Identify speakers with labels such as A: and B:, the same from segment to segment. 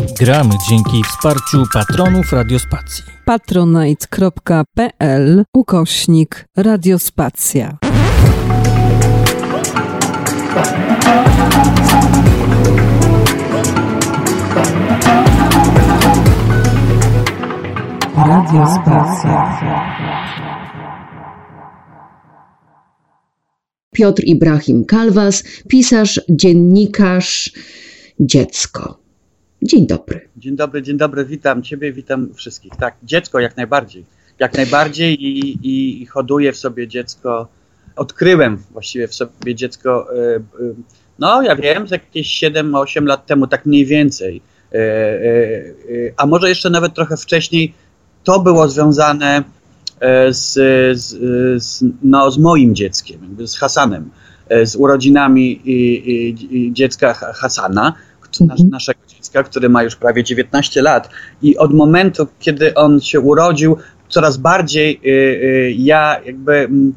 A: Gramy dzięki wsparciu patronów Radiospacji.
B: patronite.pl ukośnik Radiospacja. Radiospacja.
C: Piotr Ibrahim Kalwas, pisarz, dziennikarz, dziecko. Dzień dobry.
D: Dzień dobry, dzień dobry, witam Ciebie, witam wszystkich. Tak, dziecko jak najbardziej. Jak najbardziej i, i, i hoduję w sobie dziecko. Odkryłem właściwie w sobie dziecko, e, e, no ja wiem, jakieś 7-8 lat temu, tak mniej więcej. E, a może jeszcze nawet trochę wcześniej, to było związane z, z, z, no, z moim dzieckiem, z Hasanem, z urodzinami i, i, dziecka Hasana, mhm. naszego dziecka, który ma już prawie 19 lat. I od momentu, kiedy on się urodził, coraz bardziej y, y, ja jakby mm,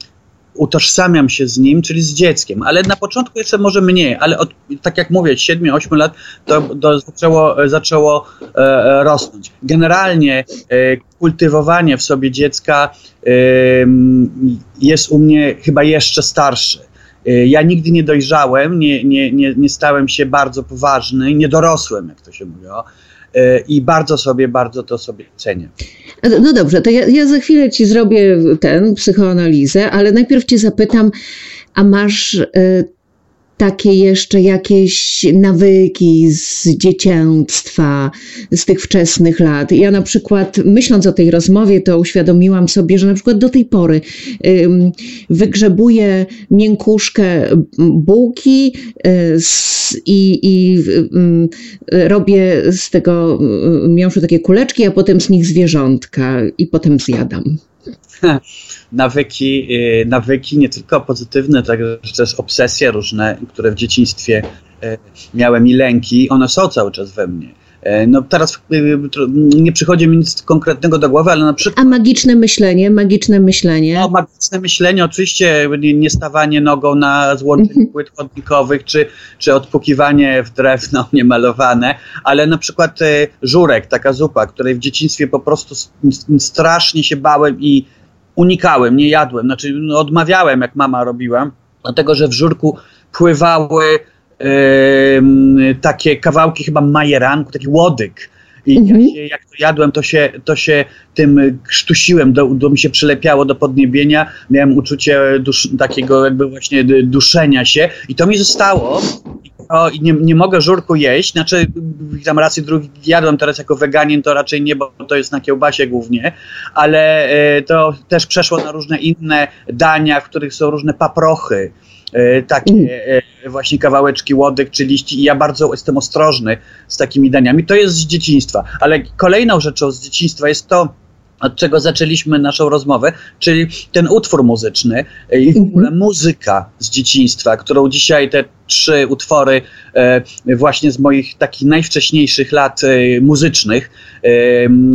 D: utożsamiam się z nim, czyli z dzieckiem, ale na początku jeszcze może mniej, ale od, tak jak mówię, 7-8 lat to, to zaczęło, zaczęło e, rosnąć. Generalnie e, kultywowanie w sobie dziecka e, jest u mnie chyba jeszcze starsze. E, ja nigdy nie dojrzałem, nie, nie, nie, nie stałem się bardzo poważny, nie dorosłem, jak to się mówi. E, I bardzo sobie, bardzo to sobie cenię.
C: No dobrze, to ja, ja za chwilę ci zrobię ten psychoanalizę, ale najpierw cię zapytam, a masz e, takie jeszcze jakieś nawyki z dziecięctwa, z tych wczesnych lat. Ja na przykład, myśląc o tej rozmowie, to uświadomiłam sobie, że na przykład do tej pory ym, wygrzebuję miękuszkę bułki y, i, i robię z tego y, miąższu takie kuleczki, a potem z nich zwierzątka i potem zjadam.
D: nawyki, y, nawyki nie tylko pozytywne, także też obsesje różne, które w dzieciństwie y, miałem i lęki, one są cały czas we mnie. Y, no teraz nie przychodzi mi nic konkretnego do głowy, ale na przykład...
C: A magiczne myślenie, magiczne myślenie?
D: No, magiczne myślenie, oczywiście nie stawanie nogą na złączeniu mhm. płyt chodnikowych, czy, czy odpukiwanie w drewno niemalowane, ale na przykład żurek, taka zupa, której w dzieciństwie po prostu strasznie się bałem i unikałem, nie jadłem, znaczy no, odmawiałem, jak mama robiła, dlatego że w żurku pływały yy, takie kawałki chyba majeranku, taki łodyg. I mhm. ja się, jak to jadłem, to się, to się tym krztusiłem, do, do mi się przylepiało do podniebienia. Miałem uczucie dusz, takiego jakby właśnie duszenia się i to mi zostało. O, i nie, nie mogę żurku jeść, znaczy tam racji drugi jadłem teraz jako weganin, to raczej nie, bo to jest na kiełbasie głównie, ale e, to też przeszło na różne inne dania, w których są różne paprochy, e, takie mm. e, właśnie kawałeczki łodek czy liści i ja bardzo jestem ostrożny z takimi daniami. To jest z dzieciństwa, ale kolejną rzeczą z dzieciństwa jest to, od czego zaczęliśmy naszą rozmowę, czyli ten utwór muzyczny i w ogóle muzyka z dzieciństwa, którą dzisiaj te trzy utwory właśnie z moich takich najwcześniejszych lat e, muzycznych e,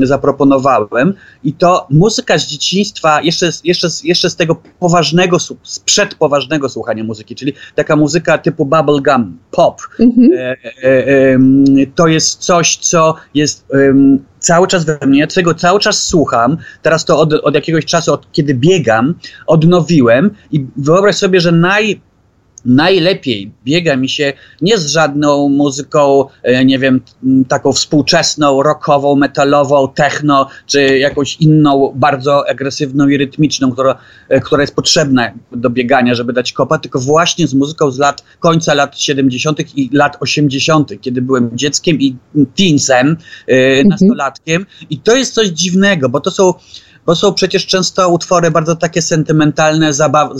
D: zaproponowałem. I to muzyka z dzieciństwa, jeszcze, jeszcze, jeszcze z tego poważnego, sprzed poważnego słuchania muzyki, czyli taka muzyka typu bubblegum, pop. Mhm. To jest coś, co jest cały czas we mnie, tego cały czas słucham. Teraz to od, od jakiegoś czasu, od kiedy biegam, odnowiłem i wyobraź sobie, że naj najlepiej biega mi się nie z żadną muzyką, e, nie wiem, taką współczesną, rockową, metalową, techno, czy jakąś inną, bardzo agresywną i rytmiczną, która, e, która jest potrzebna do biegania, żeby dać kopa, tylko właśnie z muzyką z lat, końca lat 70. i lat 80., kiedy byłem dzieckiem i teensem, e, mhm. nastolatkiem. I to jest coś dziwnego, bo to są bo są przecież często utwory bardzo takie sentymentalne, zabaw,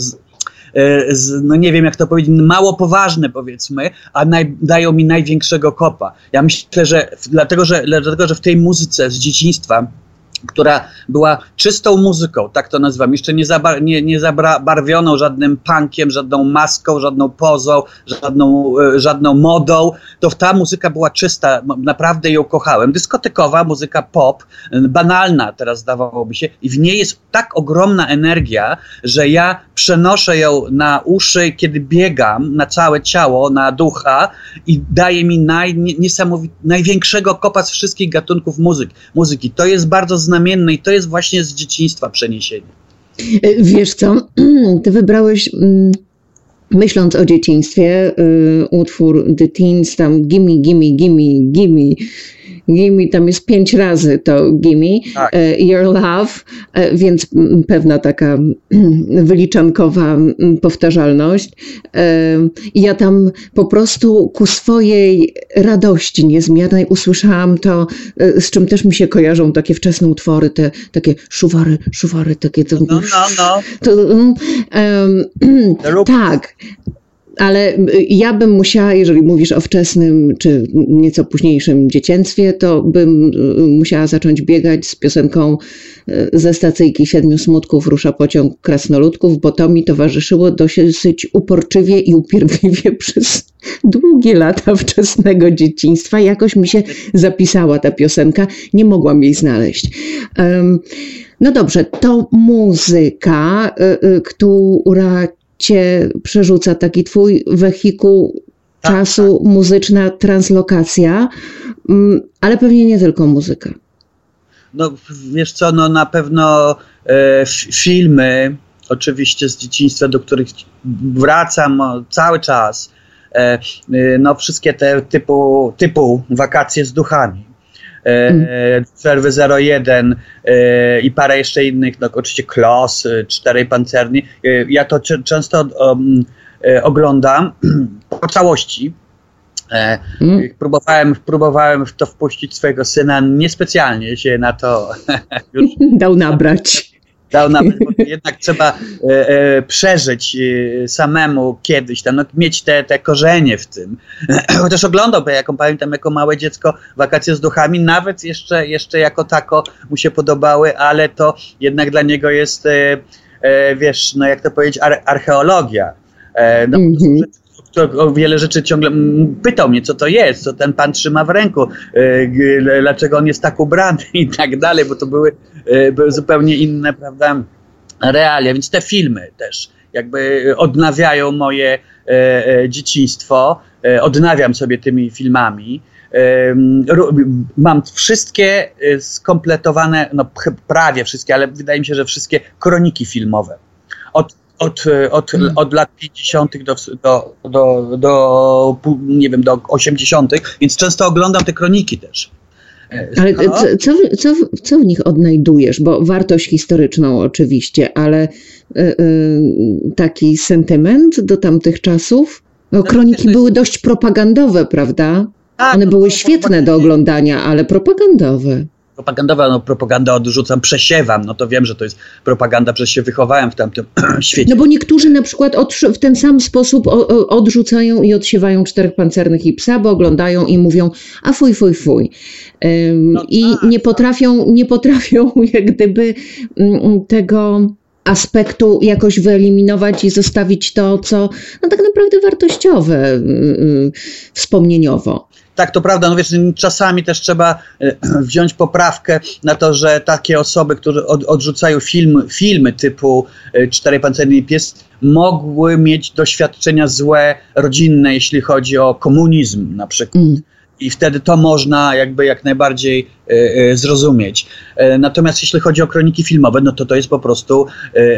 D: E, no nie wiem jak to powiedzieć, mało poważne powiedzmy, a naj, dają mi największego kopa. Ja myślę, że dlatego, że dlatego, że w tej muzyce z dzieciństwa która była czystą muzyką, tak to nazywam, jeszcze nie, nie, nie zabarwioną żadnym punkiem, żadną maską, żadną pozą, żadną, e, żadną modą, to ta muzyka była czysta, naprawdę ją kochałem. Dyskotekowa, muzyka pop, banalna teraz zdawałoby się i w niej jest tak ogromna energia, że ja przenoszę ją na uszy, kiedy biegam, na całe ciało, na ducha i daje mi naj, największego kopa z wszystkich gatunków muzyk, muzyki. To jest bardzo znamienne i to jest właśnie z dzieciństwa przeniesienie.
C: E, wiesz co, ty wybrałeś mm, myśląc o dzieciństwie, y, utwór The Teens, tam gimme, gimme, gimme, gimme, gimme, tam jest pięć razy to gimme, tak. E, your love, e, więc pewna taka wyliczankowa powtarzalność. E, ja tam po prostu ku swojej radości niezmiernej usłyszałam to, z czym też mi się kojarzą takie wczesne utwory, te takie szuwary, szuwary, takie.
D: No, no, no. To,
C: um, tak, ale y, ja bym musiała, jeżeli mówisz o wczesnym czy nieco późniejszym dzieciństwie, to bym y, musiała zacząć biegać z piosenką y, ze stacyjki Siedmiu Smutków Rusza pociąg krasnoludków, bo to mi towarzyszyło dosyć uporczywie i upierdliwie przez długie lata wczesnego dzieciństwa. Jakoś mi się zapisała ta piosenka, nie mogłam jej znaleźć. No dobrze, to muzyka, która cię przerzuca, taki twój wehikuł tak, czasu, tak. muzyczna translokacja, mm, ale pewnie nie tylko muzyka.
D: No wiesz co, no na pewno e, filmy, oczywiście z dzieciństwa, do których wracam cały czas, e, e, no wszystkie te typu, typu wakacje z duchami, mm. Przerwy 01 e, i parę jeszcze innych, no oczywiście Klos, Czterej Pancerni. Ja to często um, oglądam po całości. Mm. Próbowałem, próbowałem w to wpuścić swojego syna, niespecjalnie się na to
C: już dał nabrać
D: dał nam, jednak trzeba e, e, przeżyć e, samemu kiedyś, tam, no, mieć te, te korzenie w tym. Chociaż oglądał, bo jaką pamiętam, jako małe dziecko wakacje z duchami, nawet jeszcze, jeszcze jako tako mu się podobały, ale to jednak dla niego jest, e, e, wiesz, no jak to powiedzieć, ar archeologia. E, no, mm -hmm o wiele rzeczy ciągle pytał mnie, co to jest, co ten pan trzyma w ręku, e, dlaczego on jest tak ubrany i tak dalej, bo to były, e, były zupełnie inne, prawda, realia. Więc te filmy też jakby odnawiają moje e, dzieciństwo, odnawiam sobie tymi filmami. Mam wszystkie skompletowane, no prawie wszystkie, ale wydaje mi się, że wszystkie kroniki filmowe. Od od, od, hmm. od lat 50. Do, do, do, do, nie wiem, do 80., więc często oglądam te kroniki też.
C: Ale no. co, co, co w nich odnajdujesz? Bo wartość historyczną oczywiście, ale y, y, taki sentyment do tamtych czasów? No, kroniki były dość propagandowe, prawda? Tak, One były świetne do oglądania, ale propagandowe
D: propagandowa, no propaganda odrzucam, przesiewam, no to wiem, że to jest propaganda, przecież się wychowałem w tamtym świecie.
C: No bo niektórzy na przykład w ten sam sposób odrzucają i odsiewają czterech pancernych i psa, bo oglądają i mówią, a fuj, fuj, fuj. No I tak, nie tak. potrafią, nie potrafią jak gdyby mm, tego aspektu jakoś wyeliminować i zostawić to, co no tak naprawdę wartościowe y, y, wspomnieniowo.
D: Tak, to prawda, no wiesz, czasami też trzeba e, wziąć poprawkę na to, że takie osoby, które od, odrzucają film, filmy typu e, Cztery Pancerny Pies, mogły mieć doświadczenia złe, rodzinne, jeśli chodzi o komunizm na przykład. Mm. I wtedy to można jakby jak najbardziej y, zrozumieć. natomiast jeśli chodzi o kroniki filmowe, no to to jest po prostu,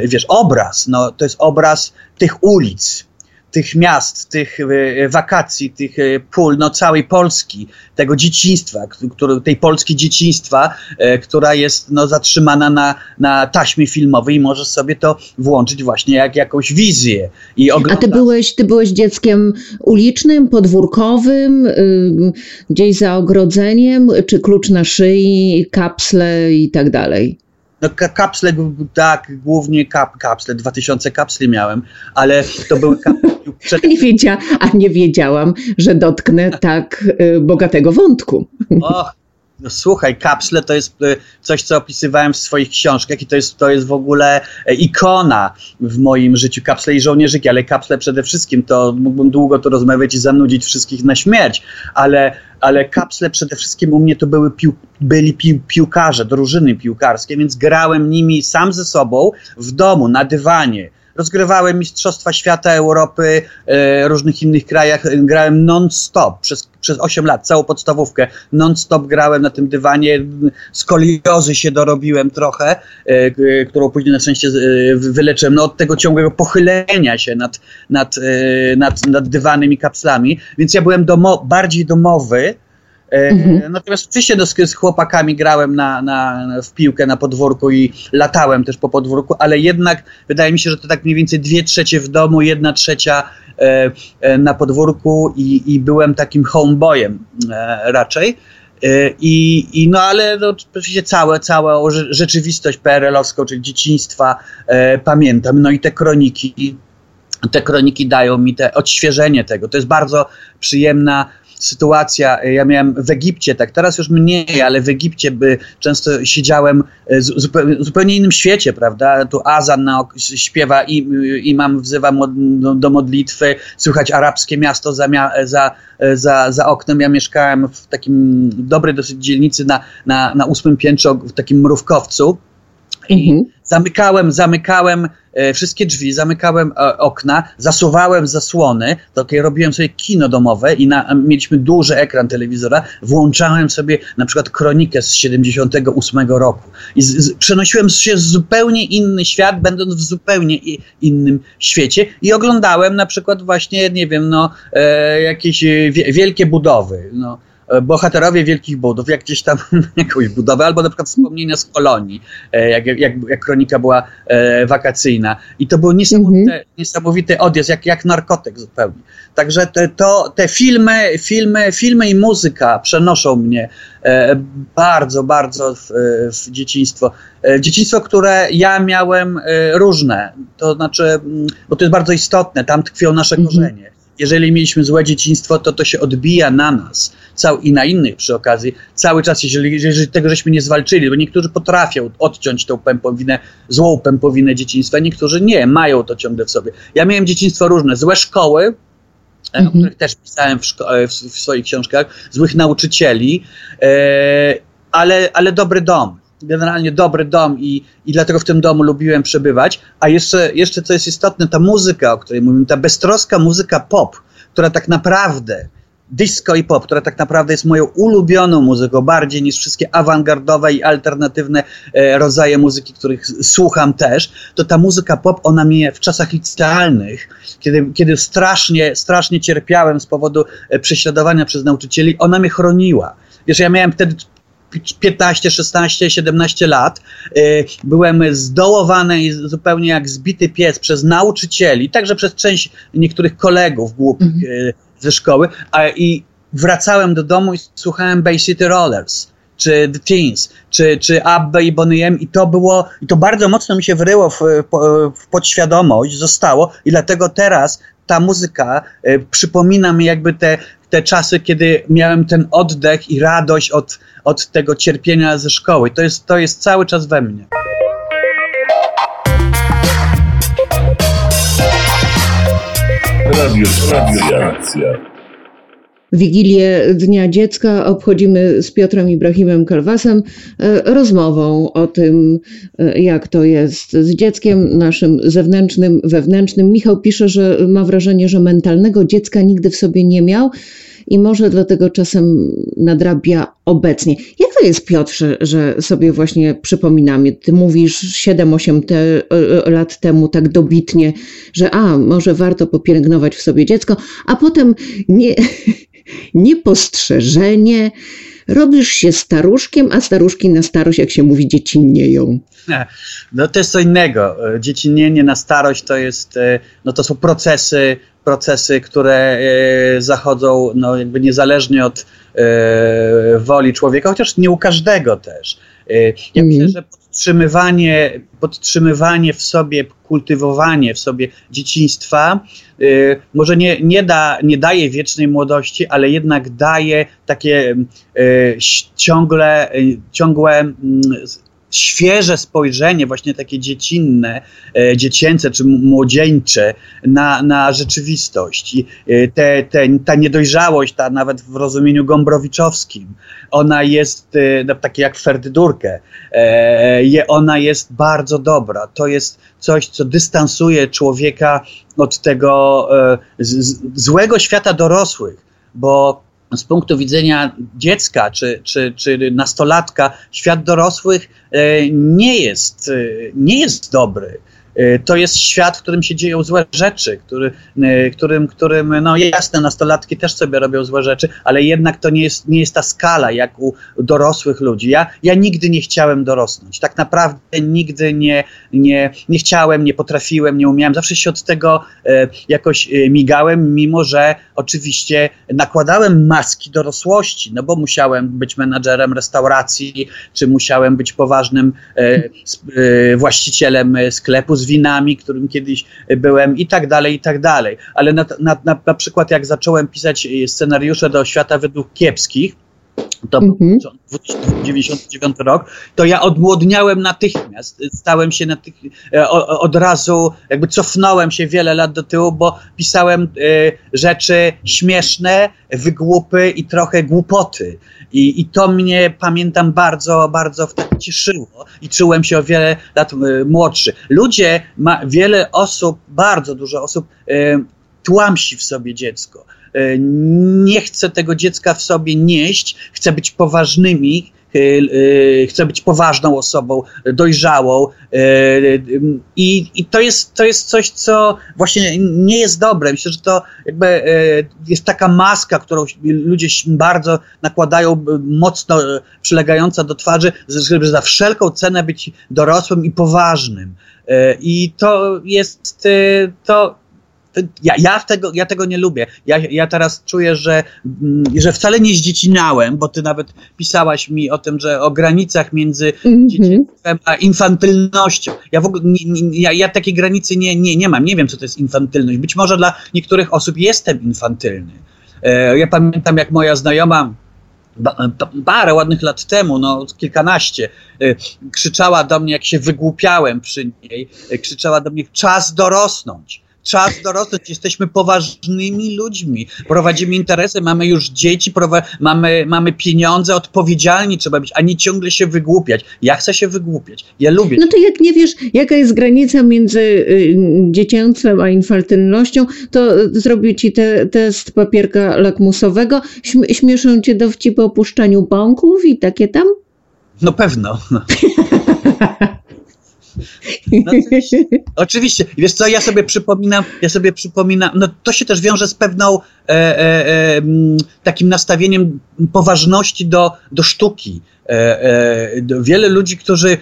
D: wiesz, obraz. No, to jest obraz tych ulic, tych miast, tych e, wakacji, tych e, pól, no całej Polski, tego dzieciństwa, który, tej Polski dzieciństwa, e, która jest no, zatrzymana na, na taśmie filmowej i możesz sobie to włączyć właśnie jak jakąś wizję. I
C: A ty byłeś, ty byłeś dzieckiem ulicznym, podwórkowym, yy, gdzieś za ogrodzeniem, czy klucz na szyi, kapsle i tak dalej?
D: No kapsle, tak, głównie kap, kapsle, 2000 kapsli miałem, ale to były kapsle...
C: Przed... Nie wiedzia, a nie wiedziałam, że dotknę tak y, bogatego wątku.
D: Och, No, słuchaj, kapsle to jest e, coś, co opisywałem w swoich książkach i to jest, to jest w ogóle e, ikona w moim życiu. Kapsle i żołnierzyki, ale kapsle przede wszystkim, to mógłbym długo tu rozmawiać i zanudzić wszystkich na śmierć, ale, ale kapsle przede wszystkim u mnie to były pił, byli pił, piłkarze, drużyny piłkarskie, więc grałem nimi sam ze sobą w domu, na dywanie rozgrywałem Mistrzostwa Świata, Europy, e, różnych innych krajach. Grałem non-stop przez, przez 8 lat, całą podstawówkę. Non-stop grałem na tym dywanie. Skoliozy się dorobiłem trochę, e, którą później na szczęście e, wyleczyłem. No, od tego ciągłego pochylenia się nad, nad, e, nad, nad dywanem i kapslami. Więc ja byłem domo bardziej domowy mhm. Natomiast oczywiście no, z, z, chłopakami grałem na, na, w piłkę na podwórku i latałem też po podwórku, ale jednak wydaje mi się, że to tak mniej więcej dwie trzecie w domu, jedna trzecia e, e, na podwórku i, i byłem takim homeboyem e, raczej. E, I, I, no ale no, oczywiście całe, całą rzeczywistość PRL-owską, czyli dzieciństwa e, pamiętam. No i te kroniki, te kroniki dają mi te odświeżenie tego. To jest bardzo przyjemna sytuacja, e, ja miałem w Egipcie, tak teraz już mniej, ale w Egipcie by często siedziałem e, w zupełnie, innym świecie, prawda? Tu Azan na, śpiewa i imam wzywa do, do modlitwy, słychać arabskie miasto za, za, za, za oknem. Ja mieszkałem w takim dobrej dosyć dzielnicy na, na, na ósmym piętrze, w takim mrówkowcu. I mhm. zamykałem, zamykałem e, wszystkie drzwi, zamykałem e, okna, zasuwałem zasłony, takie robiłem sobie kino domowe i na, mieliśmy duży ekran telewizora, włączałem sobie na przykład kronikę z 78 roku i z, z, przenosiłem się w zupełnie inny świat, będąc w zupełnie innym świecie i oglądałem na przykład właśnie, nie wiem, no, e, jakieś wie, wielkie budowy, no, E, bohaterowie wielkich budów, jak gdzieś tam jakąś budowę, albo na przykład wspomnienia z kolonii, e, jak, jak, jak kronika była e, wakacyjna. I to był niesamowity, mm -hmm. niesamowity odjazd, jak, jak narkotyk zupełnie. Także te, to, te filmy, filmy, filmy i muzyka przenoszą mnie e, bardzo, bardzo w, w dzieciństwo. E, dzieciństwo, które ja miałem e, różne, to znaczy, mm, bo to jest bardzo istotne, tam tkwią nasze -hmm. korzenie jeżeli mieliśmy złe dzieciństwo, to to się odbija na nas cał, i na innych przy okazji cały czas, jeżeli, jeżeli tego żeśmy nie zwalczyli, bo niektórzy potrafią odciąć tą pępowinę, złą pępowinę dzieciństwa, niektórzy nie, mają to ciągle w sobie. Ja miałem dzieciństwo różne, złe szkoły, e, mhm. o których też pisałem w, w, w, swoich książkach, złych nauczycieli, e, ale, ale dobry dom generalnie dobry dom i, i dlatego w tym domu lubiłem przebywać. A jeszcze, jeszcze co jest istotne, ta muzyka, o której mówimy, ta beztroska muzyka pop, która tak naprawdę disco i pop, która tak naprawdę jest moją ulubioną muzyką, bardziej niż wszystkie awangardowe i alternatywne e, rodzaje muzyki, których słucham też, to ta muzyka pop, ona mnie w czasach licealnych, kiedy, kiedy strasznie, strasznie cierpiałem z powodu e, prześladowania przez nauczycieli, ona mnie chroniła. Wiesz, ja miałem wtedy 15, 16, 17 lat. Y, byłem zdołowany i zupełnie jak zbity pies przez nauczycieli, także przez część niektórych kolegów głupich mm ze szkoły, a i wracałem do domu i słuchałem Bay City Rollers czy The Teens, czy, czy Abba i Bonnie M i to było, i to bardzo mocno mi się wryło w, w podświadomość, zostało i dlatego teraz ta muzyka y, przypomina mi jakby te, te czasy, kiedy miałem ten oddech i radość od, od tego cierpienia ze szkoły. To jest, to jest cały czas we mnie.
B: Radio Stacja. Wigilię Dnia Dziecka obchodzimy z Piotrem Ibrahimem Kalwasem e, rozmową o tym, e, jak to jest z dzieckiem naszym zewnętrznym, wewnętrznym. Michał pisze, że ma wrażenie, że mentalnego dziecka nigdy w sobie nie miał i może dlatego czasem nadrabia obecnie. Jak to jest, Piotrze, że sobie właśnie przypominamy? Ty mówisz 7-8 te, e, lat temu tak dobitnie, że a, może warto popielęgnować w sobie dziecko, a potem nie, niepostrzeżenie, robisz się staruszkiem, a staruszki na starość, jak się mówi, dziecinnieją.
D: No to jest co innego. Dziecinnienie na starość to jest, e, no to są procesy, procesy, które e, zachodzą no jakby niezależnie od e, woli człowieka, chociaż nie u każdego też. Ja myślę, mhm. że podtrzymywanie, podtrzymywanie w sobie, kultywowanie w sobie dzieciństwa y, może nie, nie, da, nie daje wiecznej młodości, ale jednak daje takie y, ciągle, y, ciągłe mm, świeże spojrzenie, właśnie takie dziecinne, e, dziecięce czy młodzieńcze na, na rzeczywistość. I e, te, te, ta niedojrzałość, ta nawet w rozumieniu gombrowiczowskim, ona jest e, no, takie jak Ferdydurkę, ona jest bardzo dobra. To jest coś, co dystansuje człowieka od tego złego świata dorosłych, bo z punktu widzenia dziecka czy, czy, czy nastolatka, świat dorosłych e, nie jest, e, nie jest dobry. E, to jest świat, w którym się dzieją złe rzeczy, który, e, którym, którym, no jasne, nastolatki też sobie robią złe rzeczy, ale jednak to nie jest, nie jest ta skala jak u dorosłych ludzi. Ja, ja nigdy nie chciałem dorosnąć. Tak naprawdę nigdy nie, nie, nie chciałem, nie potrafiłem, nie umiałem. Zawsze się od tego e, jakoś migałem, mimo że oczywiście nakładałem maski dorosłości, no bo musiałem być menadżerem restauracji, czy musiałem być poważnym właścicielem sklepu z winami, którym kiedyś byłem i tak dalej, i tak dalej. Ale na, na, na, na przykład jak zacząłem pisać e, scenariusze do świata według kiepskich, to był -hmm. 1999 rok, to ja odmłodniałem natychmiast. Stałem się natych, e, od razu, jakby cofnąłem się wiele lat do tyłu, bo pisałem y, rzeczy śmieszne, wygłupy i trochę głupoty. I, I to mnie, pamiętam, bardzo, bardzo wtedy cieszyło i czułem się o wiele lat y, młodszy. Ludzie, ma, wiele osób, bardzo dużo osób y, tłamsi w sobie dziecko. Y, nie chce tego dziecka w sobie nieść, chce być poważnymi, Y, y, chcę być poważną osobą, dojrzałą i, i to, jest, to jest coś, co właśnie nie jest dobre. Myślę, że to jakby jest taka maska, którą ludzie bardzo nakładają, mocno przylegająca do twarzy, żeby za wszelką cenę być dorosłym i poważnym. I to jest, to ja, ja, tego, ja tego nie lubię. Ja, ja teraz czuję, że, mm, że wcale nie zdziecinałem, bo ty nawet pisałaś mi o tym, że o granicach między mm dzieciństwem a infantylnością. Ja w ogóle nie, nie, ja, ja takiej granicy nie, nie, nie mam. Nie wiem, co to jest infantylność. Być może dla niektórych osób jestem infantylny. E, ja pamiętam, jak moja znajoma parę ładnych lat temu, no kilkanaście, e, krzyczała do mnie, jak się wygłupiałem przy niej, e, krzyczała do mnie, czas dorosnąć czas dorosnąć, jesteśmy poważnymi ludźmi, prowadzimy interesy, mamy już dzieci, mamy, mamy pieniądze, odpowiedzialni trzeba być, a nie ciągle się wygłupiać. Ja chcę się wygłupiać, ja lubię.
C: No to jak nie wiesz, jaka jest granica między y, dziecięctwem a infantylnością, to zrobię ci te, test papierka lakmusowego, śmieszą cię dowcipy o opuszczaniu bąków i takie tam?
D: No pewno. No, oczywiście, oczywiście. Wiesz co, ja sobie przypominam, ja sobie przypominam, no to się też wiąże z pewną e, e, e, takim nastawieniem poważności do, do sztuki. E, e, wiele ludzi, którzy,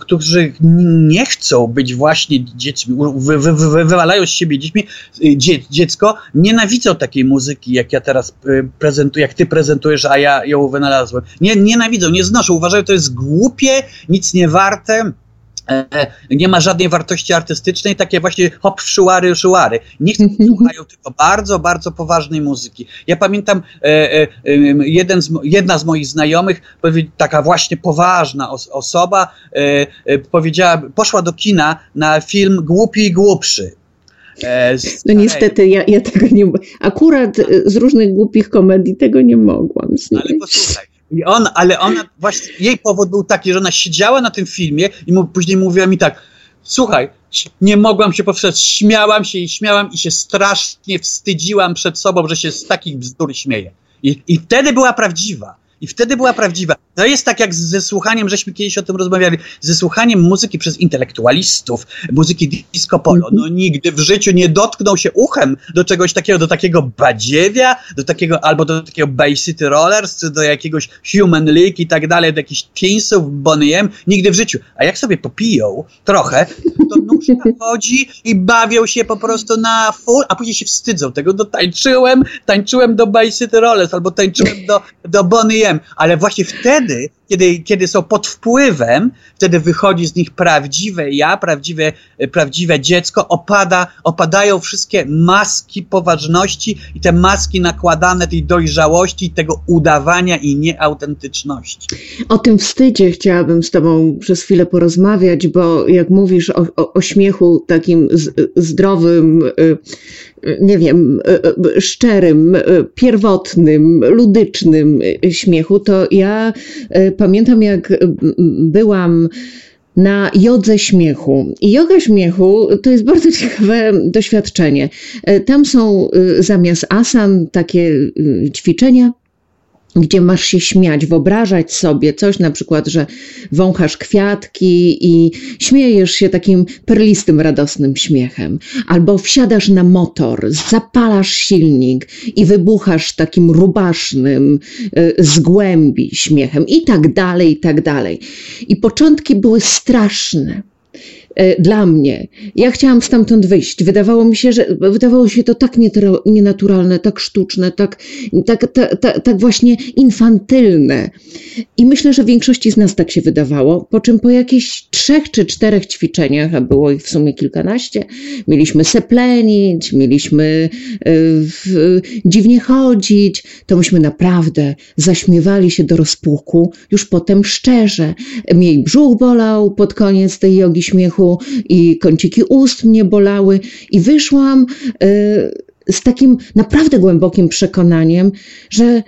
D: którzy nie chcą być właśnie dziećmi, wy, wy, wy, wywalają z siebie dziećmi, dzie, dziecko, nienawidzą takiej muzyki, jak ja teraz e, prezentuję, jak ty prezentujesz, a ja ją wynalazłem. Nie, nienawidzą, nie znoszą, uważają, to jest głupie, nic nie warte nie ma żadnej wartości artystycznej, takie właśnie hop, szułary, szułary. Nie słuchają tylko bardzo, bardzo poważnej muzyki. Ja pamiętam, e, e, jeden z, jedna z moich znajomych, taka właśnie poważna osoba, powiedziała, poszła do kina na film Głupi i Głupszy.
C: No niestety, ja, ja tego nie. Akurat z różnych głupich komedii tego nie mogłam.
D: Ale posłuchaj, i on, ale ona właśnie, jej powód był taki, że ona siedziała na tym filmie i mu, później mówiła mi tak, słuchaj, nie mogłam się powstrzymać, śmiałam się i śmiałam i się strasznie wstydziłam przed sobą, że się z takich bzdur śmieję. I, I wtedy była prawdziwa. I wtedy była prawdziwa. To jest tak jak ze słuchaniem, żeśmy kiedyś o tym rozmawiali, ze słuchaniem muzyki przez intelektualistów, muzyki disco polo. No nigdy w życiu nie dotknął się uchem do czegoś takiego, do takiego badziewia, do takiego, albo do takiego Bay City Rollers, czy do jakiegoś Human League i tak dalej, do jakichś Teensów, Bonnie M. Nigdy w życiu. A jak sobie popiją trochę, to nóżka chodzi i bawią się po prostu na full, a później się wstydzą tego. No tańczyłem, tańczyłem do Bay City Rollers, albo tańczyłem do, do Bonnie M. Ale właśnie wtedy kiedy, kiedy są pod wpływem, wtedy wychodzi z nich prawdziwe ja, prawdziwe, prawdziwe dziecko, opada, opadają wszystkie maski poważności i te maski nakładane tej dojrzałości, tego udawania i nieautentyczności.
C: O tym wstydzie chciałabym z Tobą przez chwilę porozmawiać, bo jak mówisz o, o, o śmiechu takim zdrowym, y, nie wiem, y, szczerym, pierwotnym, ludycznym śmiechu, to ja pamiętam, jak byłam na jodze śmiechu. I joga śmiechu to jest bardzo ciekawe doświadczenie. Tam są zamiast asan takie ćwiczenia gdzie masz się śmiać, wyobrażać sobie coś, na przykład, że wąchasz kwiatki i śmiejesz się takim perlistym, radosnym śmiechem, albo wsiadasz na motor, zapalasz silnik i wybuchasz takim rubasznym, y, z głębi śmiechem, i tak dalej, i tak dalej. I początki były straszne dla mnie. Ja chciałam stamtąd wyjść. Wydawało mi się, że wydawało się to tak nienaturalne, tak sztuczne, tak, tak, tak, tak, właśnie infantylne. I myślę, że większości z nas tak się wydawało. Po czym po jakichś trzech czy czterech ćwiczeniach, a było ich w sumie kilkanaście, mieliśmy seplenić, mieliśmy yy, dziwnie chodzić, to myśmy naprawdę zaśmiewali się do rozpuku, już potem szczerze. Mnie brzuch bolał pod koniec tej jogi śmiechu, i kąciki ust mnie bolały i wyszłam e, z takim naprawdę głębokim przekonaniem, że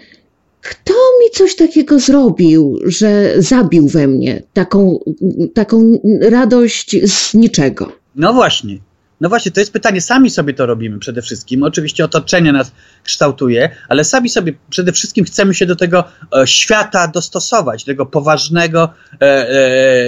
C: kto mi coś takiego zrobił, że zabił we mnie taką, taką radość z niczego?
D: No właśnie. No właśnie, to jest pytanie. Sami sobie to robimy przede wszystkim. Oczywiście otoczenie nas kształtuje, ale sami sobie przede wszystkim chcemy się do tego e, świata dostosować, tego poważnego e,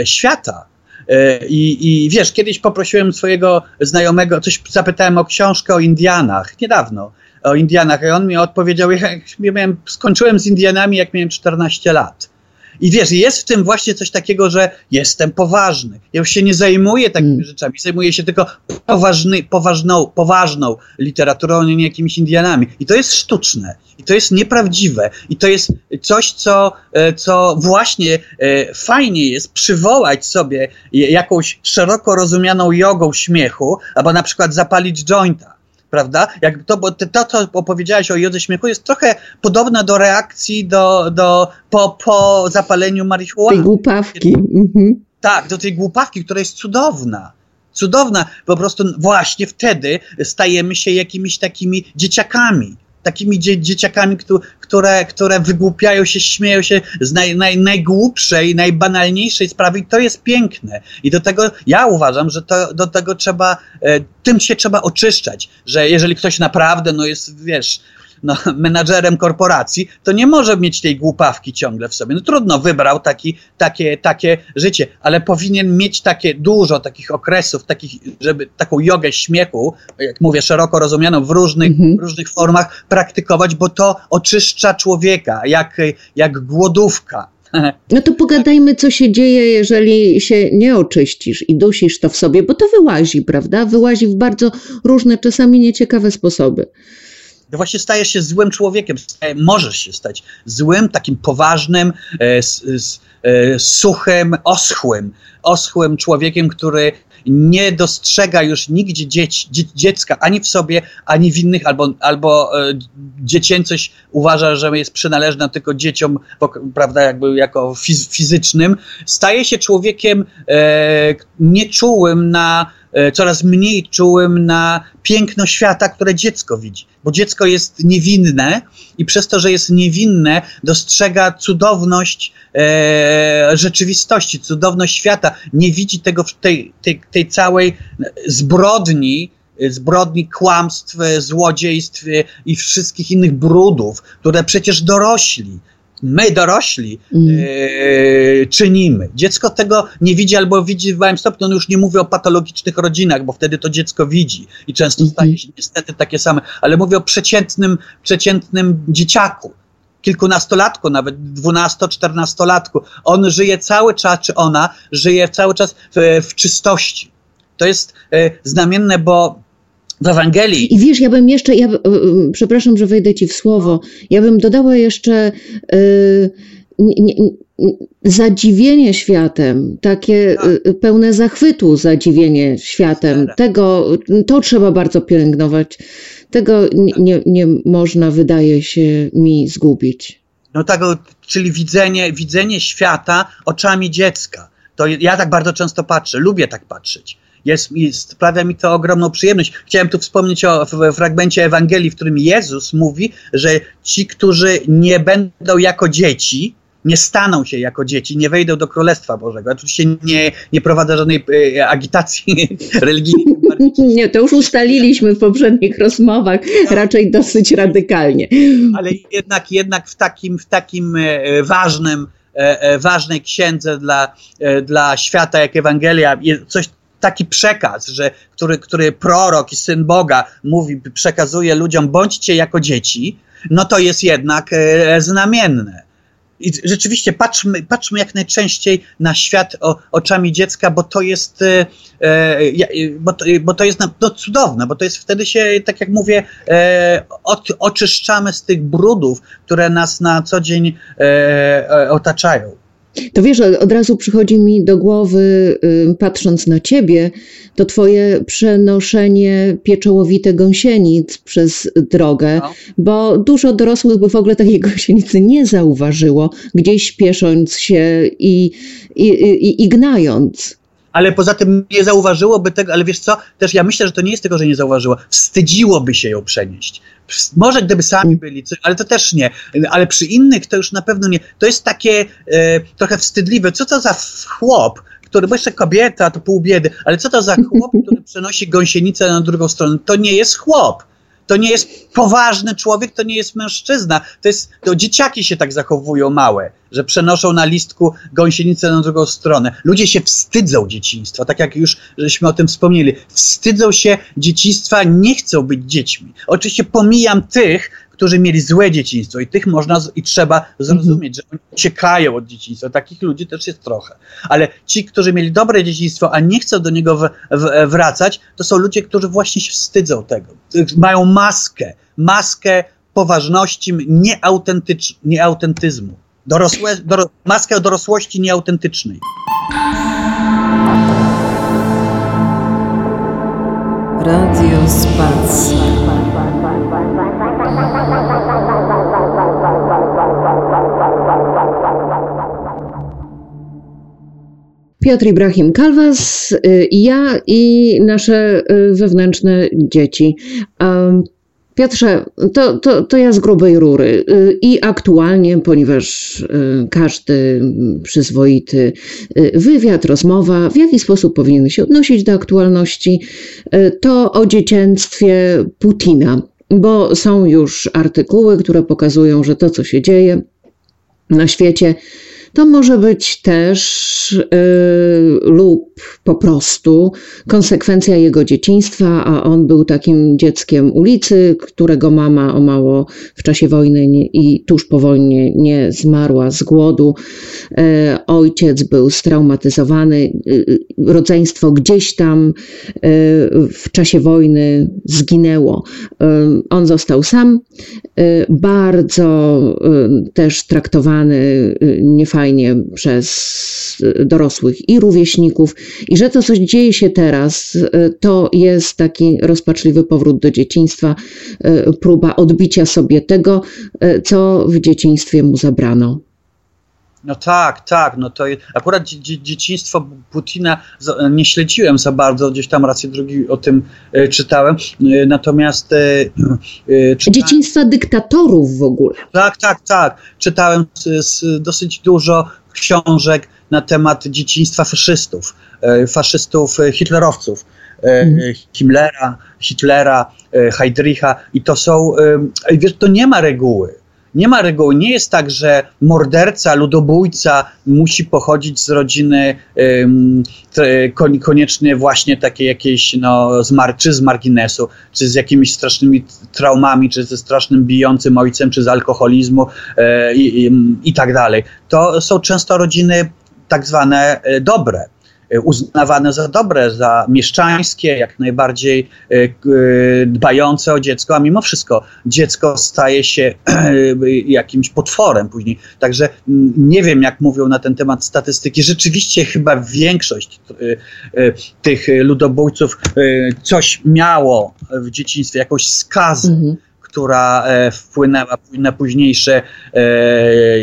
D: e, świata. E, I, I wiesz, kiedyś poprosiłem swojego znajomego, coś zapytałem o książkę o Indianach, niedawno, o Indianach, i on mi odpowiedział, jak miałem, skończyłem z Indianami, jak miałem 14 lat. I wiesz, jest w tym właśnie coś takiego, że jestem poważny. Ja już się nie zajmuję takimi mm. rzeczami, zajmuję się tylko poważny, poważną, poważną literaturą, nie jakimiś Indianami. I to jest sztuczne, i to jest nieprawdziwe, i to jest coś, co, e, co właśnie e, fajnie jest przywołać sobie jakąś szeroko rozumianą jogą śmiechu, albo na przykład zapalić jointa prawda? Jak to, bo to, co opowiedziałeś o jodze śmiechu, jest trochę podobne do reakcji do, do, po, po zapaleniu marihuany.
C: Tej głupawki. Mhm.
D: Tak, do tej głupawki, która jest cudowna. Cudowna, po prostu właśnie wtedy stajemy się jakimiś takimi dzieciakami takimi dzie dzieciakami, które, które wygłupiają się, śmieją się z naj, naj, najgłupszej, najbanalniejszej sprawy i to jest piękne. I do tego ja uważam, że to, do tego trzeba, e, tym się trzeba oczyszczać, że jeżeli ktoś naprawdę, no jest, wiesz, no, menadżerem korporacji, to nie może mieć tej głupawki ciągle w sobie. No trudno, wybrał taki, takie, takie życie, ale powinien mieć takie dużo takich okresów, takich, żeby taką jogę śmiechu, jak mówię, szeroko rozumianą w różnych, mhm. różnych formach praktykować, bo to oczyszcza człowieka, jak, jak głodówka.
C: No to pogadajmy, co się dzieje, jeżeli się nie oczyścisz i dusisz to w sobie, bo to wyłazi, prawda? Wyłazi w bardzo różne, czasami nieciekawe sposoby
D: to właśnie stajesz się złym człowiekiem. Możesz się stać złym, takim poważnym, e, e, suchym, oschłym, oschłym człowiekiem, który nie dostrzega już nigdzie dzieci, dzie, dziecka ani w sobie, ani w innych, albo, albo e, dziecięcość uważa, że jest przynależna tylko dzieciom, prawda, jakby jako fiz, fizycznym, staje się człowiekiem e, nieczułym na coraz mniej czułym na piękno świata, które dziecko widzi. Bo dziecko jest niewinne i przez to, że jest niewinne, dostrzega cudowność e, rzeczywistości, cudowność świata. Nie widzi tego tej, tej, tej całej zbrodni, zbrodni, kłamstw, złodziejstw i wszystkich innych brudów, które przecież dorośli my dorośli mm. e, czynimy. Dziecko tego nie widzi albo widzi w małym stopniu. On już nie mówi o patologicznych rodzinach, bo wtedy to dziecko widzi i często mm. staje się niestety takie same, ale mówię o przeciętnym, przeciętnym dzieciaku. Kilkunastolatku, nawet dwunasto-czternastolatku. On żyje cały czas, czy ona żyje cały czas w, w czystości. To jest e, znamienne, bo w Ewangelii.
C: I wiesz, ja bym jeszcze, ja, przepraszam, że wejdę ci w słowo, ja bym dodała jeszcze y, nie, nie, zadziwienie światem, takie tak. pełne zachwytu zadziwienie światem, tego, to trzeba bardzo pielęgnować. Tego nie, nie można, wydaje się, mi zgubić.
D: No tak, czyli widzenie, widzenie świata oczami dziecka. To ja tak bardzo często patrzę, lubię tak patrzeć. Jest, jest, sprawia mi to ogromną przyjemność. Chciałem tu wspomnieć o fragmencie Ewangelii, w którym Jezus mówi, że ci, którzy nie będą jako dzieci, nie staną się jako dzieci, nie wejdą do Królestwa Bożego. Oczywiście nie, nie prowadzę żadnej e, agitacji religijnej.
C: Nie, to już ustaliliśmy w poprzednich rozmowach, raczej dosyć radykalnie.
D: Ale jednak, jednak w takim, w takim e, ważnym, e, ważnej księdze dla, dla świata jak Ewangelia, coś taki przekaz, że, który, który prorok i syn Boga mówi, przekazuje ludziom, bądźcie jako dzieci, no to jest jednak znamienne. I rzeczywiście patrzmy, patrzmy jak najczęściej na świat o, oczami dziecka, bo to jest, e, e bo, to, bo to jest no, cudowne, bo to jest wtedy się, tak jak mówię, e, od, oczyszczamy z tych brudów, które nas na co dzień e, e otaczają.
C: To wiesz, od razu przychodzi mi do głowy, patrząc na ciebie, to twoje przenoszenie pieczołowite gąsienic przez drogę, no. bo dużo dorosłych by w ogóle takiej gąsienicy nie zauważyło, gdzieś piesząc się i, i, i, i gnając
D: ale poza tym nie zauważyłoby tego, ale wiesz co, też ja myślę, że to nie jest tego, że nie zauważyło, wstydziłoby się ją przenieść. Może gdyby sami byli, ale to też nie. Ale przy innych to już na pewno nie. To jest takie e, trochę wstydliwe. Co to za chłop, który, bo jeszcze kobieta, to pół biedy, ale co to za chłop, który przenosi gąsienicę na drugą stronę? To nie jest chłop. To nie jest poważny człowiek, to nie jest mężczyzna. To, jest, to dzieciaki się tak zachowują małe, że przenoszą na listku gąsienicę na drugą stronę. Ludzie się wstydzą dzieciństwa, tak jak już żeśmy o tym wspomnieli. Wstydzą się dzieciństwa, nie chcą być dziećmi. Oczywiście pomijam tych, którzy mieli złe dzieciństwo i tych można i trzeba zrozumieć, że oni uciekają od dzieciństwa. Takich ludzi też jest trochę. Ale ci, którzy mieli dobre dzieciństwo, a nie chcą do niego w, w, wracać, to są ludzie, którzy właśnie się wstydzą tego. Mają maskę, maskę poważności, nieautentycz, nieautentyzmu. Dorosłe, doro, maskę dorosłości nieautentycznej. Radio Spacja.
C: Piotr Ibrahim Kalwas, y, ja i nasze y, wewnętrzne dzieci. Piotrze, to, to, to ja z grubej rury y, i aktualnie, ponieważ każdy przyzwoity wywiad, rozmowa, w jaki sposób powinien się odnosić do aktualności, to o dzieciństwie Putina, bo są już artykuły, które pokazują, że to, co się dzieje na świecie, to może być też yy, lub po prostu konsekwencja jego dzieciństwa, a on był takim dzieckiem ulicy, którego mama o mało w czasie wojny nie, i tuż po wojnie nie zmarła z głodu. Yy, ojciec był straumatyzowany, yy, rodzeństwo gdzieś tam w czasie wojny zginęło. On został sam, bardzo też traktowany niefajnie fajnie przez dorosłych i rówieśników, i że to coś dzieje się teraz, to jest taki rozpaczliwy powrót do dzieciństwa, próba odbicia sobie tego, co w dzieciństwie mu zabrano.
D: No tak, tak. No to akurat dzieciństwo Putina nie śledziłem za bardzo, gdzieś tam raz drugi o tym e, czytałem. E, natomiast.
C: E, czytałem... Dzieciństwa dyktatorów w ogóle.
D: Tak, tak, tak. Czytałem z, z dosyć dużo książek na temat dzieciństwa faszystów, faszystów hitlerowców. Mhm. Himmlera, Hitlera, Heydricha i to są, wiesz, to nie ma reguły nie ma reguły. Nie jest tak, że morderca, ludobójca musi pochodzić z rodziny koniecznie właśnie takiej jakiejś, no, z mar czy z marginesu, czy z jakimiś strasznymi traumami, czy ze strasznym bijącym ojcem, czy z alkoholizmu e, i, i, i tak dalej. To są często rodziny tak zwane e, dobre. E, uznawane za dobre, za mieszczańskie, jak najbardziej e, e, dbające o dziecko, a mimo wszystko dziecko staje się jakimś potworem później. Także nie wiem, jak mówią na ten temat statystyki. Rzeczywiście chyba większość tych ludobójców coś miało w dzieciństwie, jakąś skazę. Mhm która wpłynęła na późniejsze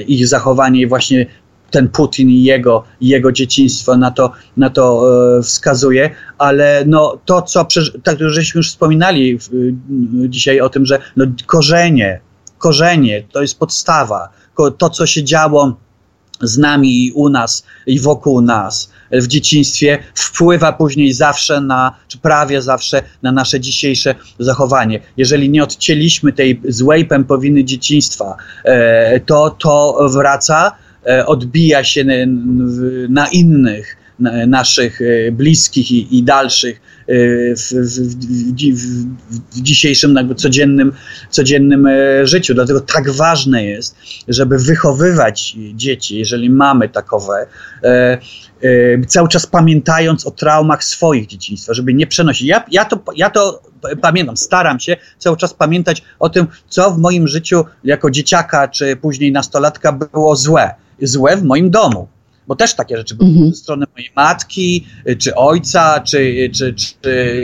D: ich zachowanie i właśnie ten Putin i jego, jego dzieciństwo na to, na to e, wskazuje, ale no, to, co tak, żeśmy już wspominali dzisiaj o tym, że no, korzenie, korzenie to jest podstawa. To, co się działo z nami i u nas i wokół nas w dzieciństwie wpływa później zawsze na, czy prawie zawsze na nasze dzisiejsze zachowanie. Jeżeli nie odcięliśmy tej złej pępowiny dzieciństwa, e, to to wraca E, odbija się na innych na naszych e, bliskich i, i dalszych e, w, w, w, w, dzisiejszym jakby codziennym, codziennym życiu. Dlatego tak ważne jest, żeby wychowywać dzieci, jeżeli mamy takowe, cały czas pamiętając o traumach swoich dzieciństwa, żeby nie przenosić. Ja, ja, to, ja to pamiętam, staram się cały czas pamiętać o tym, co w moim życiu jako dzieciaka czy później nastolatka było złe złe w moim domu. Bo też takie rzeczy były mhm. ze strony mojej matki, czy ojca, czy, czy, czy,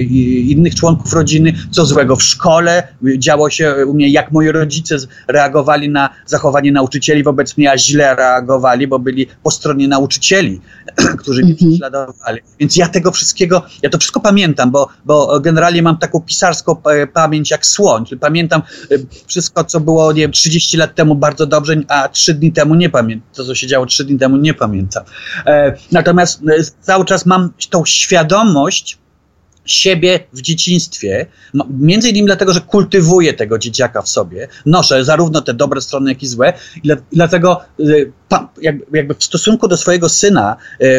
D: innych członków rodziny, co złego w szkole działo się u mnie, jak moi rodzice reagowali na zachowanie nauczycieli wobec mnie, a źle reagowali, bo byli po stronie nauczycieli, którzy mnie mhm. prześladowali. Więc ja tego wszystkiego, ja to wszystko pamiętam, bo, bo generalnie mam taką pisarską pamięć jak słoń. Pamiętam e, wszystko, co było nie wiem, 30 lat temu bardzo dobrze, a 3 dni temu nie pamiętam. To, co się działo 3 dni temu, nie pamiętam pamiętam. E, natomiast e, cały czas mam tą świadomość, siebie w dzieciństwie, między innymi dlatego, że kultywuję tego dzieciaka w sobie, noszę zarówno te dobre strony, jak i złe, i dlatego e, jakby w stosunku do swojego syna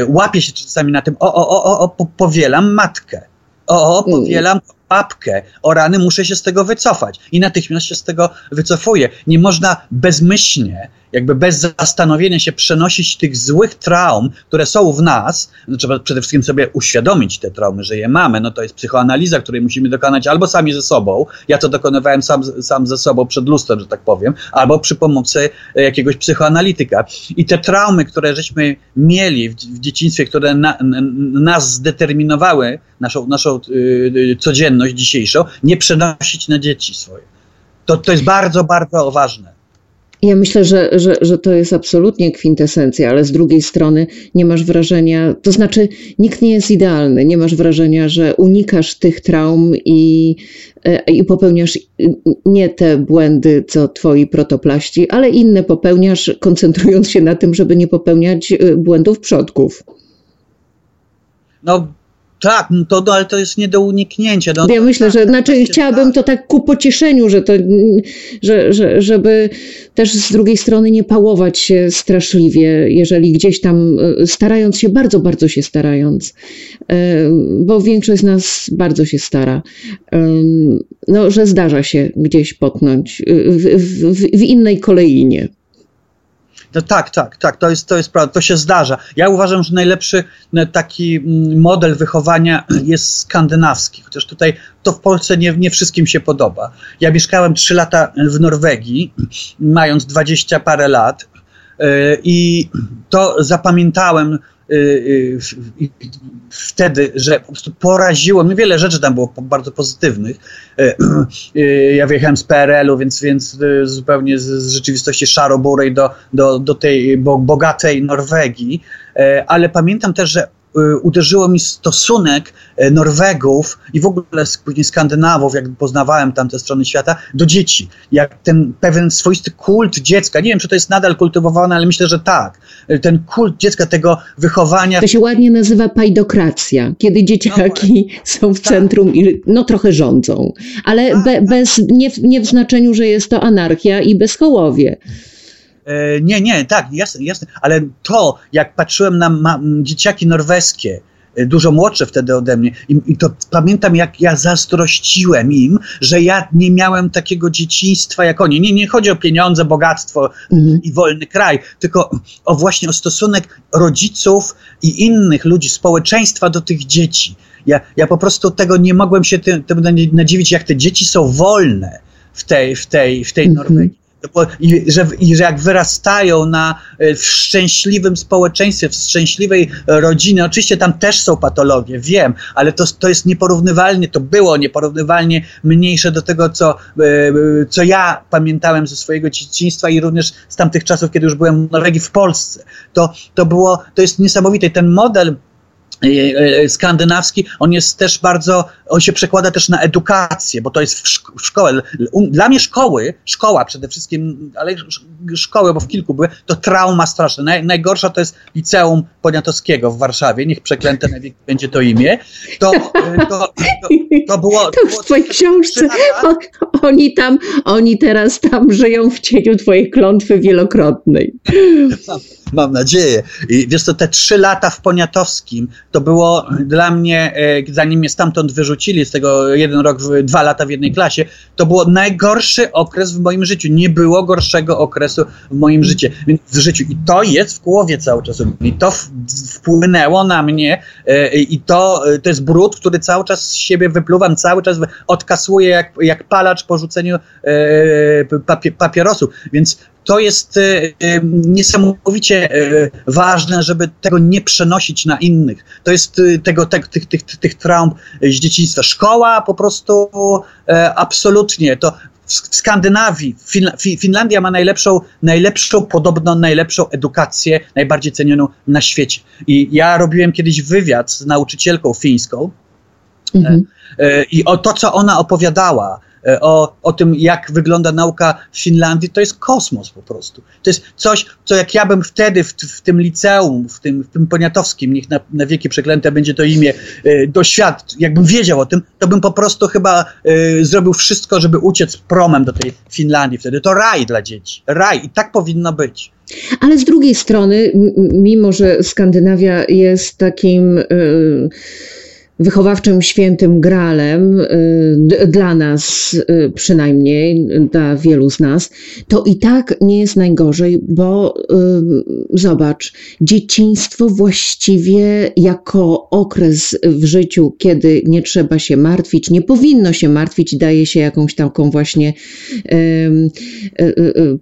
D: łapię się czasami na tym, o, o, o, o powielam matkę, o, o powielam papkę, o rany, muszę się z tego wycofać. I natychmiast się z tego wycofuję. Nie można bezmyślnie jakby bez zastanowienia się przenosić tych złych traum, które są w nas, no trzeba przede wszystkim sobie uświadomić te traumy, że je mamy, no to jest psychoanaliza, której musimy dokonać albo sami ze sobą, ja to dokonywałem sam, sam ze sobą przed lustrem, że tak powiem, albo przy pomocy e, jakiegoś psychoanalityka. I te traumy, które żeśmy mieli w, w dzieciństwie, które na, nas zdeterminowały, naszą, naszą yy, codzienność dzisiejszą, nie przenosić na dzieci swoje. To, to jest bardzo, bardzo ważne.
C: Ja myślę, że, że, że to jest absolutnie kwintesencja, ale z drugiej strony nie masz wrażenia, to znaczy nikt nie jest idealny, nie masz wrażenia, że unikasz tych traum i, e, i popełniasz nie te błędy, co twoi protoplaści, ale inne popełniasz, koncentrując się na tym, żeby nie popełniać e, błędów przodków.
D: No, tak, no to, no, ale to jest nie do uniknięcia. No,
C: ja myślę, że znaczy chciałabym to tak ku pocieszeniu, że to, że, że, żeby też z drugiej strony nie pałować się straszliwie, jeżeli gdzieś tam e, starając się, bardzo, bardzo się starając, e, bo większość z nas bardzo się stara, no, że zdarza się gdzieś potknąć w, w, w innej kolejinie.
D: No tak, tak, tak, to jest, to jest prawda, to się zdarza. Ja uważam, że najlepszy no, taki mm, model wychowania jest skandynawski, chociaż tutaj to w Polsce nie, nie wszystkim się podoba. Ja mieszkałem 3 lata w Norwegii, mając 20 parę lat yy, i to zapamiętałem wtedy, że po prostu poraziło mnie wiele rzeczy tam było bardzo pozytywnych. Y, ja wyjechałem z PRL-u, więc, więc zupełnie z, rzeczywistości szaro-burej do, do, do tej bogatej Norwegii, ale pamiętam też, że Y, uderzyło mi stosunek y, Norwegów i w ogóle później Skandynawów, jak poznawałem tamte strony świata, do dzieci. Jak ten pewien swoisty kult dziecka, nie wiem, czy to jest nadal kultywowane, ale myślę, że tak. Y, ten kult dziecka, tego wychowania.
C: To się ładnie nazywa pajdokracja, kiedy dzieciaki no, są w tak. centrum i no trochę rządzą, ale tak, be, tak. bez, nie, nie w znaczeniu, że jest to anarchia i bezchołowie.
D: E, nie, nie, tak, jasne, jasne, ale to, jak patrzyłem na ma, dzieciaki norweskie, e, dużo młodsze wtedy ode mnie. I, I, to pamiętam, jak ja zazdrościłem im, że ja nie miałem takiego dzieciństwa jak oni. Nie, nie chodzi o pieniądze, bogactwo mhm. i wolny kraj, tylko o właśnie o stosunek rodziców i innych ludzi, społeczeństwa do tych dzieci. Ja, ja po prostu tego nie mogłem się tym, tym nadziwić, jak te dzieci są wolne w tej, w tej, w tej mhm. Norwegii. I że, I że jak wyrastają na, e, w szczęśliwym społeczeństwie, w szczęśliwej rodzinie, oczywiście tam też są patologie, wiem, ale to, to jest nieporównywalnie, to było nieporównywalnie mniejsze do tego, co, e, co ja pamiętałem ze swojego dzieciństwa i również z tamtych czasów, kiedy już byłem w Norwegii, w Polsce. To, to było, to jest niesamowite. Ten model skandynawski, on jest też bardzo, on się przekłada też na edukację, bo to jest w, szko w szkole. Dla mnie szkoły, szkoła przede wszystkim, ale szkoły, bo w kilku były, to trauma straszna. Naj, najgorsza to jest liceum Poniatowskiego w Warszawie, niech przeklęte będzie to imię. To, e, to, to,
C: to było... To w twojej książce. Oni tam, oni teraz tam żyją w cieniu twojej klątwy wielokrotnej.
D: Mam nadzieję. I wiesz co, te trzy lata w Poniatowskim, to było dla mnie, e, zanim mnie stamtąd wyrzucili, z tego jeden rok, dwa lata w jednej klasie, to było najgorszy okres w moim życiu. Nie było gorszego okresu w moim życiu. W życiu. I to jest w głowie cały czas. I to wpłynęło na mnie e, i to, e, to jest brud, który cały czas z siebie wypluwam, cały czas odkasuję jak, jak palacz po rzuceniu papierosu. Więc to jest e, e, niesamowicie e, ważne, żeby tego nie przenosić na innych. To jest tego, te, tych, tych, tych traum z dzieciństwa. Szkoła po prostu absolutnie. To w Skandynawii, Finlandia ma najlepszą, najlepszą, podobno najlepszą edukację, najbardziej cenioną na świecie. I ja robiłem kiedyś wywiad z nauczycielką fińską. Mhm. I o to, co ona opowiadała, o, o tym, jak wygląda nauka w Finlandii, to jest kosmos po prostu. To jest coś, co jak ja bym wtedy w, w tym liceum, w tym, w tym poniatowskim, niech na, na wieki przeklęte będzie to imię, e, doświad, jakbym wiedział o tym, to bym po prostu chyba e, zrobił wszystko, żeby uciec promem do tej Finlandii wtedy. To raj dla dzieci. Raj. I tak powinno być.
C: Ale z drugiej strony, mimo że Skandynawia jest takim. Yy wychowawczym świętym gralem y, dla nas y, przynajmniej, dla wielu z nas, to i tak nie jest najgorzej, bo y, zobacz, dzieciństwo właściwie jako okres w życiu, kiedy nie trzeba się martwić, nie powinno się martwić, daje się jakąś taką właśnie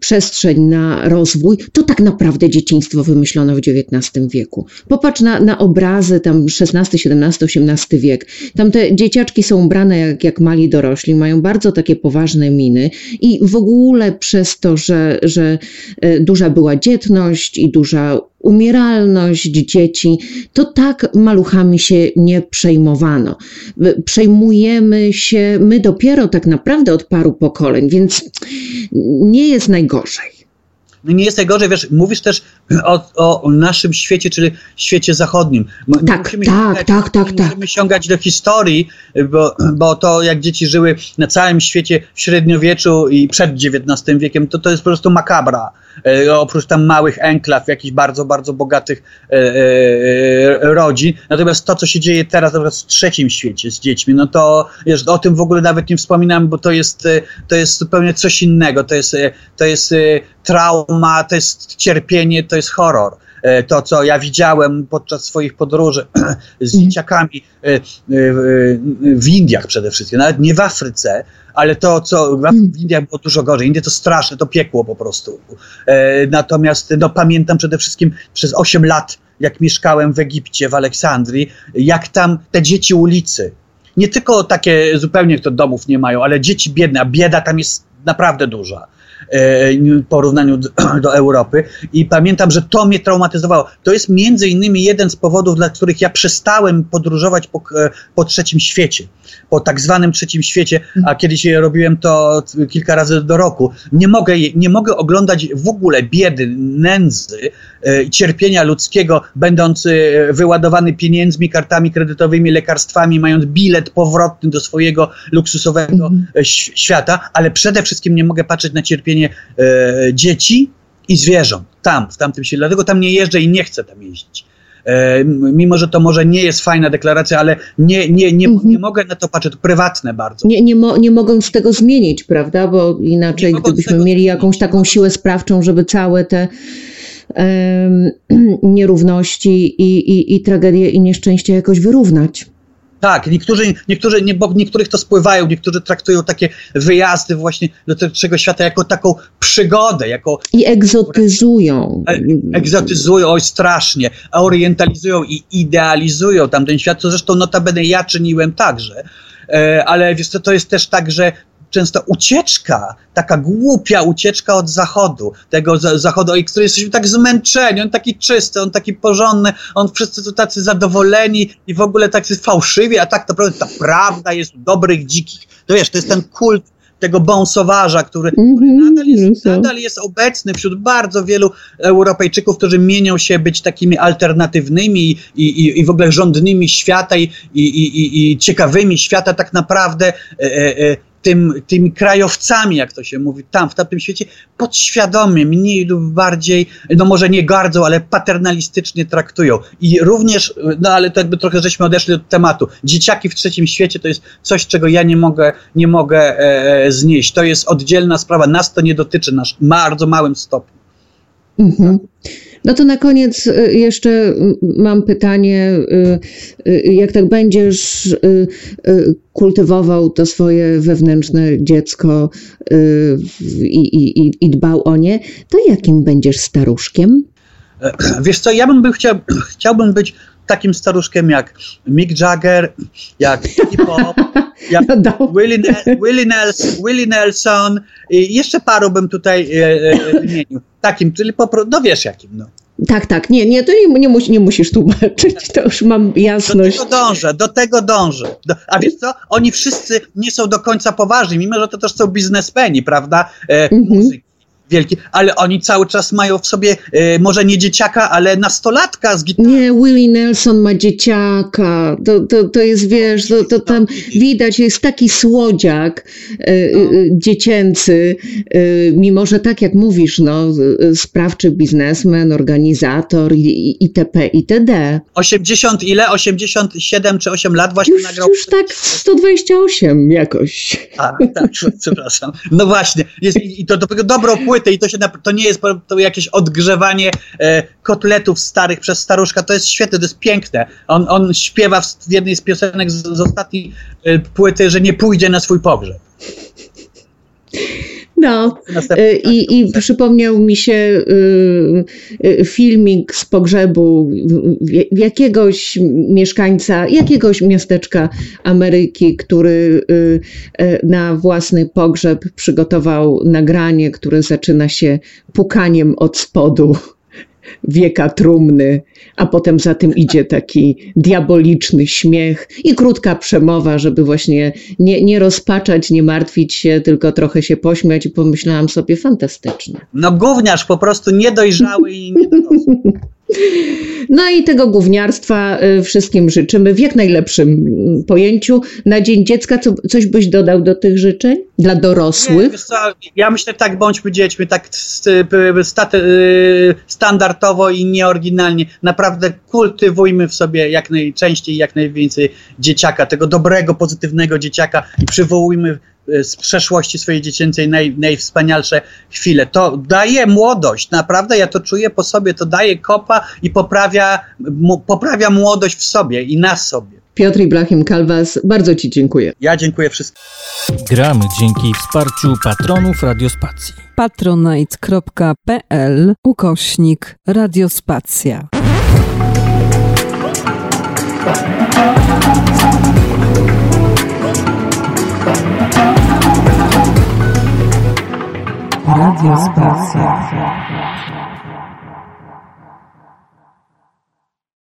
C: przestrzeń na rozwój, to tak naprawdę dzieciństwo wymyślono w XIX wieku. Popatrz na, na obrazy tam XVI, XVII, XVIII wiek. Tam te dzieciaczki są ubrane jak, jak mali dorośli, mają bardzo takie poważne miny i w ogóle przez to, że, że e, duża była dzietność i duża umieralność dzieci, to tak maluchami się nie przejmowano. Przejmujemy się my dopiero tak naprawdę od paru pokoleń, więc nie jest najgorzej.
D: No nie jest najgorzej, wiesz, mówisz też o, o naszym świecie, czyli świecie zachodnim.
C: Tak, musimy tak, sięgać, tak, tak, tak.
D: Musimy sięgać do historii, bo, bo to jak dzieci żyły na całym świecie w średniowieczu i przed XIX wiekiem, to to jest po prostu makabra. E, oprócz tam małych enklaw, jakichś bardzo, bardzo bogatych e, e, rodzin. Natomiast to, co się dzieje teraz na w trzecim świecie z dziećmi, no to wiesz, o tym w ogóle nawet nie wspominam, bo to jest, to jest zupełnie coś innego. To jest, to jest trauma, to jest cierpienie, to jest horror to, co ja widziałem podczas swoich podróży z mhm. dzieciakami w Indiach przede wszystkim, nawet nie w Afryce, ale to, co w hmm. Indiach było dużo gorzej. Indie to straszne, to piekło po prostu. E, natomiast no, pamiętam przede wszystkim przez 8 lat, jak mieszkałem w Egipcie, w Aleksandrii, jak tam te dzieci ulicy, nie tylko takie zupełnie, kto domów nie mają, ale dzieci biedne, a bieda tam jest naprawdę duża E, w porównaniu do, do, Europy. I pamiętam, że to mnie traumatyzowało. To jest między innymi jeden z powodów, dla których ja przestałem podróżować po, e, po trzecim świecie. Po tak zwanym trzecim świecie, a kiedyś robiłem to kilka razy do roku. Nie mogę, nie mogę oglądać w ogóle biedy, nędzy, e, cierpienia ludzkiego, będąc wyładowany pieniędzmi, kartami kredytowymi, lekarstwami, mając bilet powrotny do swojego luksusowego mm. świata, ale przede wszystkim nie mogę patrzeć na cierpienie e, dzieci i zwierząt tam, w tamtym świecie. Dlatego tam nie jeżdżę i nie chcę tam jeździć. E, mimo, że to może nie jest fajna deklaracja, ale nie, nie, nie, mhm. nie mogę na to patrzeć, to prywatne bardzo.
C: Nie, nie, mo, nie mogą z tego zmienić, prawda? Bo inaczej, gdybyśmy mieli jakąś taką siłę sprawczą, żeby całe te nierówności i, i, i tragedie i nieszczęście jakoś wyrównać.
D: Tak, niektórzy, niektórzy, nie, bo niektórych to spływają, niektórzy traktują takie wyjazdy właśnie do trzeciego świata jako taką przygodę, jako...
C: I egzotyzują.
D: E, egzotyzują, oj strasznie, orientalizują i idealizują tamten świat, co zresztą notabene ja czyniłem także. E, ale wiesz co, to jest też tak, że często ucieczka, taka głupia ucieczka od zachodu, tego zachodu, który jesteśmy tak zmęczeni, on taki czysty, on taki porządny, on wszyscy tu tacy zadowoleni i w ogóle tacy fałszywi, a tak naprawdę ta prawda jest u dobrych dzikich. To wiesz, to jest ten kult tego bąsowarza, który, który mhm, nadal, jest, nadal jest obecny wśród bardzo wielu Europejczyków, którzy mienią się być takimi alternatywnymi i, i, i w ogóle rządnymi świata i, i, i, i ciekawymi świata tak naprawdę e, e, e tym, tymi krajowcami, jak to się mówi, tam, w tamtym świecie, podświadomie, mniej lub bardziej, no może nie gardzą, ale paternalistycznie traktują. I również, no ale to jakby trochę żeśmy odeszli od tematu. Dzieciaki w trzecim świecie to jest coś, czego ja nie mogę, nie mogę e, znieść. To jest oddzielna sprawa. Nas to nie dotyczy, nasz bardzo małym stopniu.
C: Mhm. No to na koniec y, jeszcze mam pytanie, y, y, jak tak będziesz kultywował to swoje wewnętrzne dziecko i, i, i dbał o nie, to jakim będziesz staruszkiem?
D: E, wiesz co, ja bym był, chciał, chciałbym być takim staruszkiem jak Mick Jagger, jak Pop, jak no Willie, Willie, Nelson, Willie Nelson i jeszcze paru bym tutaj e, e, wymienił. Takim, czyli po prostu, no wiesz jakim, no.
C: Tak, tak, nie, nie, to nie, nie, mus, nie musisz tłumaczyć, to już mam jasność.
D: Do tego dążę, do tego dążę. Do, a wiesz co, oni wszyscy nie są do końca poważni, mimo że to też są biznesmeni, prawda, e, mhm. muzyki wielki, ale oni cały czas mają w sobie e, może nie dzieciaka, ale nastolatka z gitarą.
C: Nie, Willie Nelson ma dzieciaka. To, to, to jest, wiesz, to, to tam widać, jest taki słodziak e, no. dziecięcy, mimo że tak jak mówisz, no, sprawczy biznesmen, organizator i, itp. itd.
D: 80 ile? 87 czy 8 lat właśnie
C: już,
D: nagrał?
C: Już tak 128 jakoś.
D: A, tak, przepraszam. No właśnie, jest, i to dopiero dobrą płytę płytę i to, się, to nie jest to jakieś odgrzewanie e, kotletów starych przez staruszka, to jest świetne, to jest piękne. On, on śpiewa w, w jednej z piosenek z, z ostatniej e, płyty, że nie pójdzie na swój pogrzeb.
C: No, e, i, i przypomniał mi się y, y, filmik z pogrzebu jakiegoś mieszkańca, jakiegoś miasteczka Ameryki, który y, e, na własny pogrzeb przygotował nagranie, które zaczyna się pukaniem od spodu wieka trumny, a potem za tym idzie taki diaboliczny śmiech i krótka przemowa, żeby właśnie nie, nie rozpaczać, nie martwić się, tylko trochę się pośmiać i pomyślałam sobie, fantastyczne.
D: No gówniarz, po prostu niedojrzały i niedorosły.
C: No i tego gówniarstwa y, wszystkim życzymy w jak najlepszym mm, pojęciu. Na Dzień Dziecka co, coś byś dodał do tych życzeń dla dorosłych? Nie,
D: co, ja myślę tak, bądźmy dziećmi, tak y, standardowo i nieoryginalnie. Naprawdę kultywujmy w sobie jak najczęściej, jak najwięcej dzieciaka, tego dobrego, pozytywnego dzieciaka i przywołujmy Y, z przeszłości swojej dziecięcej naj, najwspanialsze chwile. To daje młodość, naprawdę ja to czuję po sobie, to daje kopa i poprawia, poprawia młodość w sobie i na sobie.
C: Piotr Ibrahim Kalwas, bardzo Ci dziękuję.
D: Ja dziękuję wszystkim.
A: Gramy dzięki wsparciu patronów Radiospacji.
E: patronite.pl ukośnik Radiospacja. Radio Spacja.